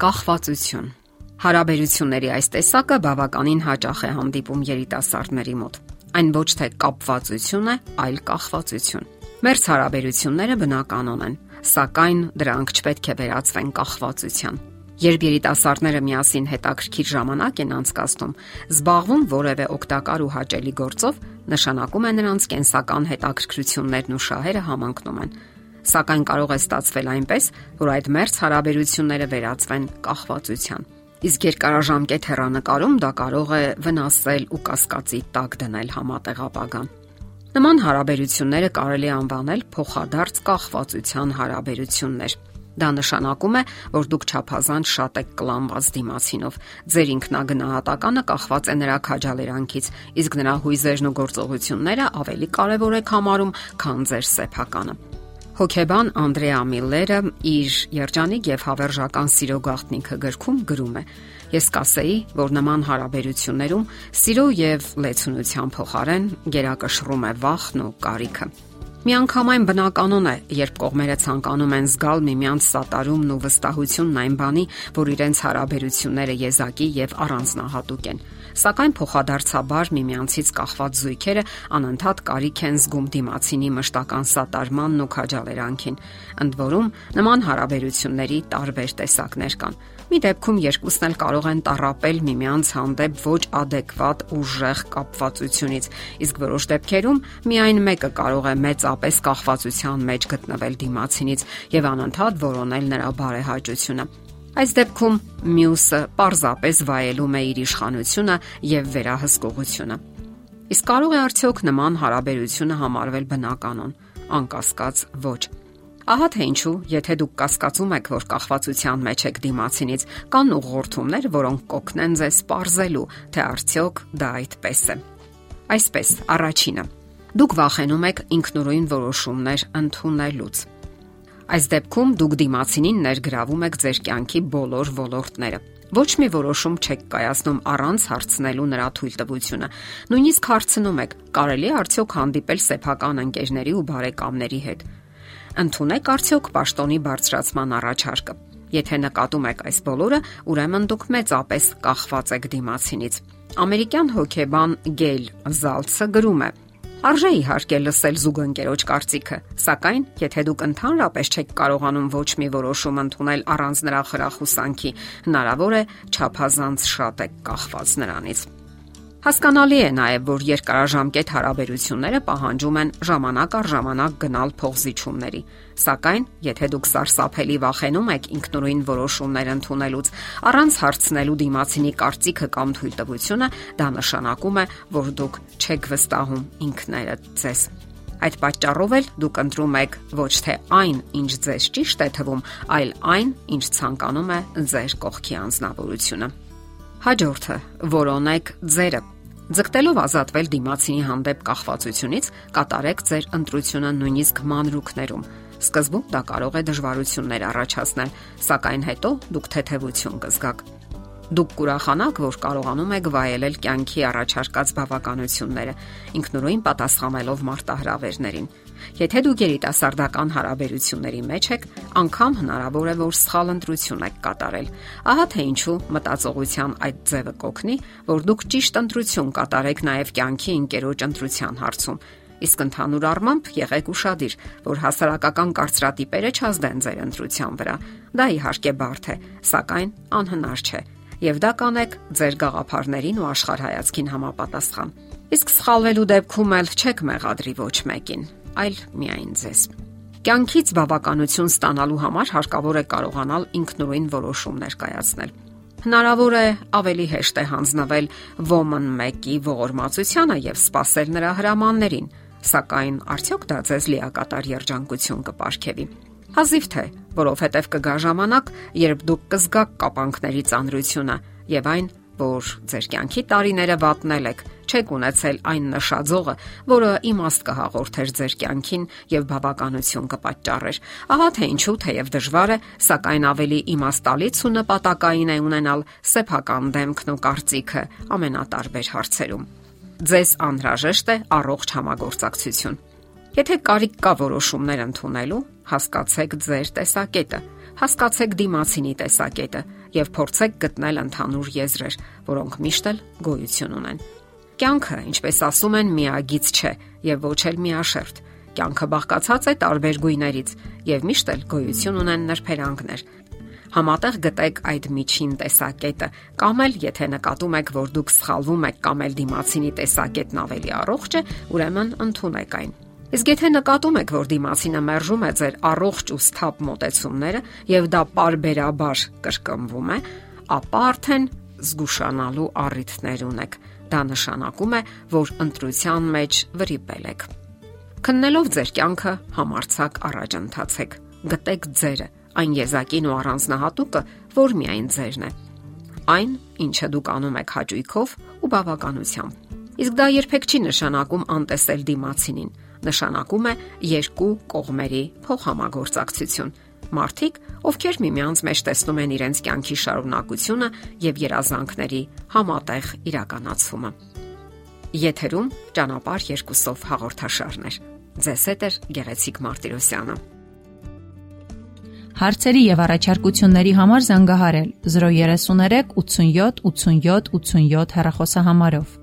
Կախվածություն Հարաբերությունների այս տեսակը բավականին հաճախ է հանդիպում երիտասարդների մոտ։ Այն ոչ թե կապվածություն է, այլ կախվածություն։ Մերց հարաբերությունները բնականon են, սակայն դրանք չպետք է վերածվեն կախվածության։ Երբ երիտասարդները միասին հետաքրքիր ժամանակ են անցկացնում, զբաղվում որևէ օգտակար ու հաճելի գործով, նշանակում է նրանց կենսական հետաքրքրություններն ու շահերը համընկնում են սակայն կարող է ստացվել այնպես, որ այդ մերց հարաբերությունները վերածվեն կախվածության։ Իսկ երկարաժամկետ հեռանկարում դա կարող է վնասել ու կասկածի տակ դնել համատեղ ապագան։ Նման հարաբերությունները կարելի անվանել փոխադարձ կախվածության հարաբերություններ։ Դա նշանակում է, որ դուք ճափազանց շատ եք կլանված դիմացինով։ Ձեր ինքնագնահատականը կախված է նրա քաջալերանքից, իսկ նրա հույզերն ու գործողությունները ավելի կարևոր եք համարում, քան ձեր սեփականը։ Հոկեբան Անդրեա Միլլերը իր երջանիկ եւ հավերժական սիրո գաղտնիքը գրքում գրում է. Ես կասեի, որ նման հարաբերություններում սիրո եւ լեցունության փոխարեն գերակշռում է վախն ու կարիքը։ Միանգամայն բնականon է, երբ կողմերը ցանկանում են զգալ միմյանց սատարումն ու վստահությունն այն բանի, որ իրենց հարաբերությունները եզակի եւ առանձնահատուկ են սակայն փոխադարձաբար միմյանցից կախված զույգերը անընդհատ կարիք են զգում դիմացինի մշտական սատարմանն ու քաջալերանքին։ Ընդ որում, նման հարաբերությունների տարբեր տեսակներ կան։ Մի դեպքում երկուսն էլ կարող են տարապել միմյանց հանդեպ ոչ adekvat ուժեղ կապվածությունից, իսկ որոշ դեպքերում միայն մեկը կարող է մեծապես կախվածության մեջ գտնվել դիմացինից եւ անընդհատ որոնել նրա բարեհաճությունը։ Այս դեպքում մյուսը պարզապես վայելում է իր իշխանությունը եւ վերահսկողությունը։ Իսկ կարող է արդյոք նման հարաբերությունը համարվել բնականon, անկասկած ոչ։ Ահա թե ինչու, եթե դուք կասկածում եք, որ կախվածության մեջ եք դիմացինից, կան ուղղորդումներ, որոնք կօգնեն ձեզ ողրզելու, թե արդյոք դա այդպես է։ Այսպես, առաջինը. Դուք վախենում եք ինքնուրույն որոշումներ ընդունելուց։ Այս դեպքում դուք դիմացինին ներգրավում եք ձեր կյանքի բոլոր ոլորտները։ Ոչ մի որոշում չեք կայացնում առանց հարցնելու նրա թույլտվությունը։ Նույնիսկ հարցնում եք. կարելի է արդյոք հանդիպել սեփական ընկերների ու բարեկամների հետ։ Ընթունեք արդյոք պաշտոնի բարձրացման առաջարկը։ Եթե նկատում եք այս բոլորը, ուրեմն դուք մեծապես կախված եք դիմացինից։ Ամերիկյան հոկեբան Գեյլ Զալցը գրում է. Արժե իհարկե լսել զուգընկերոջ կարծիքը, սակայն եթե դուք ընդհանրապես չեք կարողանում ոչ մի որոշում ընդունել առանց նրա խրախուսանքի, հնարավոր է ճափազանց շատ եք կախված նրանից։ Հասկանալի է նաև, որ երկարաժամկետ հարաբերությունները պահանջում են ժամանակ առ ժամանակ գնալ փողզիչումների։ Սակայն, եթե դուք սարսափելի վախենում եք ինքնուրույն որոշումներ ընդունելուց, առանց հարցնելու դիմացինի կարծիքը կամ թույլտվությունը, դա նշանակում է, որ դուք չեք վստահում ինքներդ ձեզ։ Այդ պատճառով էլ դուք ընտրում եք ոչ թե այն, ինչ ձեզ ճիշտ է թվում, այլ այն, ինչ ցանկանում է ձեր կողքի անznավորությունը։ Հաջորդը՝ որոնեք ձերը։ Ձգտելով ազատվել դիմացինի հանդեպ կախվածությունից, կատարեք ձեր ընտրությունը նույնիսկ մանրուքներում։ Սկզբում դա կարող է դժվարություններ առաջացնել, սակայն հետո դուք թեթևություն կզգաք։ Դուք կուրախանաք, որ կարողանում եք վայելել կյանքի առաջարկած բավականությունները, ինքնուրույն պատասխանելով մարտահրավերներին։ Եթե դուք երիտասարդական հարաբերությունների մեջ եք, անգամ հնարավոր է, որ սխալ ընտրություն եք կատարել։ Ահա թե ինչու մտածողության այդ ձևը կօգնի, որ դուք ճիշտ ընտրություն կատարեք նաև կյանքի ընկերոջ ընտրության հարցում։ Իսկ ընդհանուր առմամբ եղեք ուշադիր, որ հասարակական կարծրատիպերը չազդեն ձեր ընտրության վրա։ Դա իհարկե բարդ է, սակայն անհնար չէ եւ դա կանեք ձեր գաղափարներին ու աշխարհայացքին համապատասխան։ Իսկ սխալվելու դեպքում էլ չեք մեղադրի ոչ մեկին, այլ միայն ձեզ։ Կյանքից բավականություն ստանալու համար հարկավոր է կարողանալ ինքնուրույն որոշումներ կայացնել։ Հնարավոր է ավելի հեշտ է հանձնվել Woman 1-ի ողորմածությանը եւ սпасել նրա հրամաններին, սակայն արդյոք դա ձեզ լիակատար երջանկություն կապարքեւի։ Հազիվ թե, որովհետև կգա ժամանակ, երբ դուք կզգաք կապանքների ծանրությունը եւ այն, որ ձեր կյանքի տարիները վատնել եք, չեք ունեցել այն նշաձողը, որը իմաստ կհաղորդեր ձեր կյանքին եւ բավականություն կպատճառեր։ Ահա թե ինչու թեև դժվար է, սակայն ավելի իմաստալից ու նպատակային է ունենալ սեփական դեմքն ու կարծիքը ամենատարբեր հարցերում։ Ձեզ անհրաժեշտ է առողջ համագործակցություն։ Եթե կարիք կա որոշումներ ընդունելու, հասկացեք ձեր տեսակետը, հասկացեք դիմացինի տեսակետը եւ փորձեք գտնել ընդհանուր եզրեր, որոնք միշտ էլ գոյություն ունեն։ Կյանքը, ինչպես ասում են, միագից չէ եւ ոչ էլ միաշերտ։ Կյանքը բաղկացած է տարբեր գույներից եւ միշտ էլ գոյություն ունեն նրբերանգներ։ Համատեղ գտեք այդ միջին տեսակետը, կամ էլ եթե նկատում եք, որ դուք սխալվում եք կամ էլ դիմացինի տեսակետն ավելի առողջ է, ուրեմն ընդունեք այն։ Իսկ եթե նկատում եք, որ դիմացինը մերժում է ձեր առողջ ու սթափ մոտեցումները եւ դա parberabar կրկնվում է, ապա արդեն զգուշանալու առիթներ ունեք։ Դա նշանակում է, որ ընտրության մեջ վրիպել եք։ Քննելով ձեր կյանքը համարցակ առաջ ընթացեք։ Գտեք ձերը, այն եզակին ու առանձնահատուկը, որ միայն ձերն է։ Այն, ինչը դուք անում եք հաճույքով ու բավականությամբ։ Իսկ դա երբեք չի նշանակում անտեսել դիմացինին նշանակում է երկու կողմերի փոխհամագործակցություն։ Մարդիկ, ովքեր միմյանց մեջ տեսնում են իրենց կյանքի շարունակությունը եւ երազանքների համատեղ իրականացումը։ Եթերում ճանապարհ երկուսով հաղորդաշարներ։ Ձեզ հետ է Գեղեցիկ Մարտիրոսյանը։ Հարցերի եւ առաջարկությունների համար զանգահարել 033 87 87 87 հեռախոսահամարով։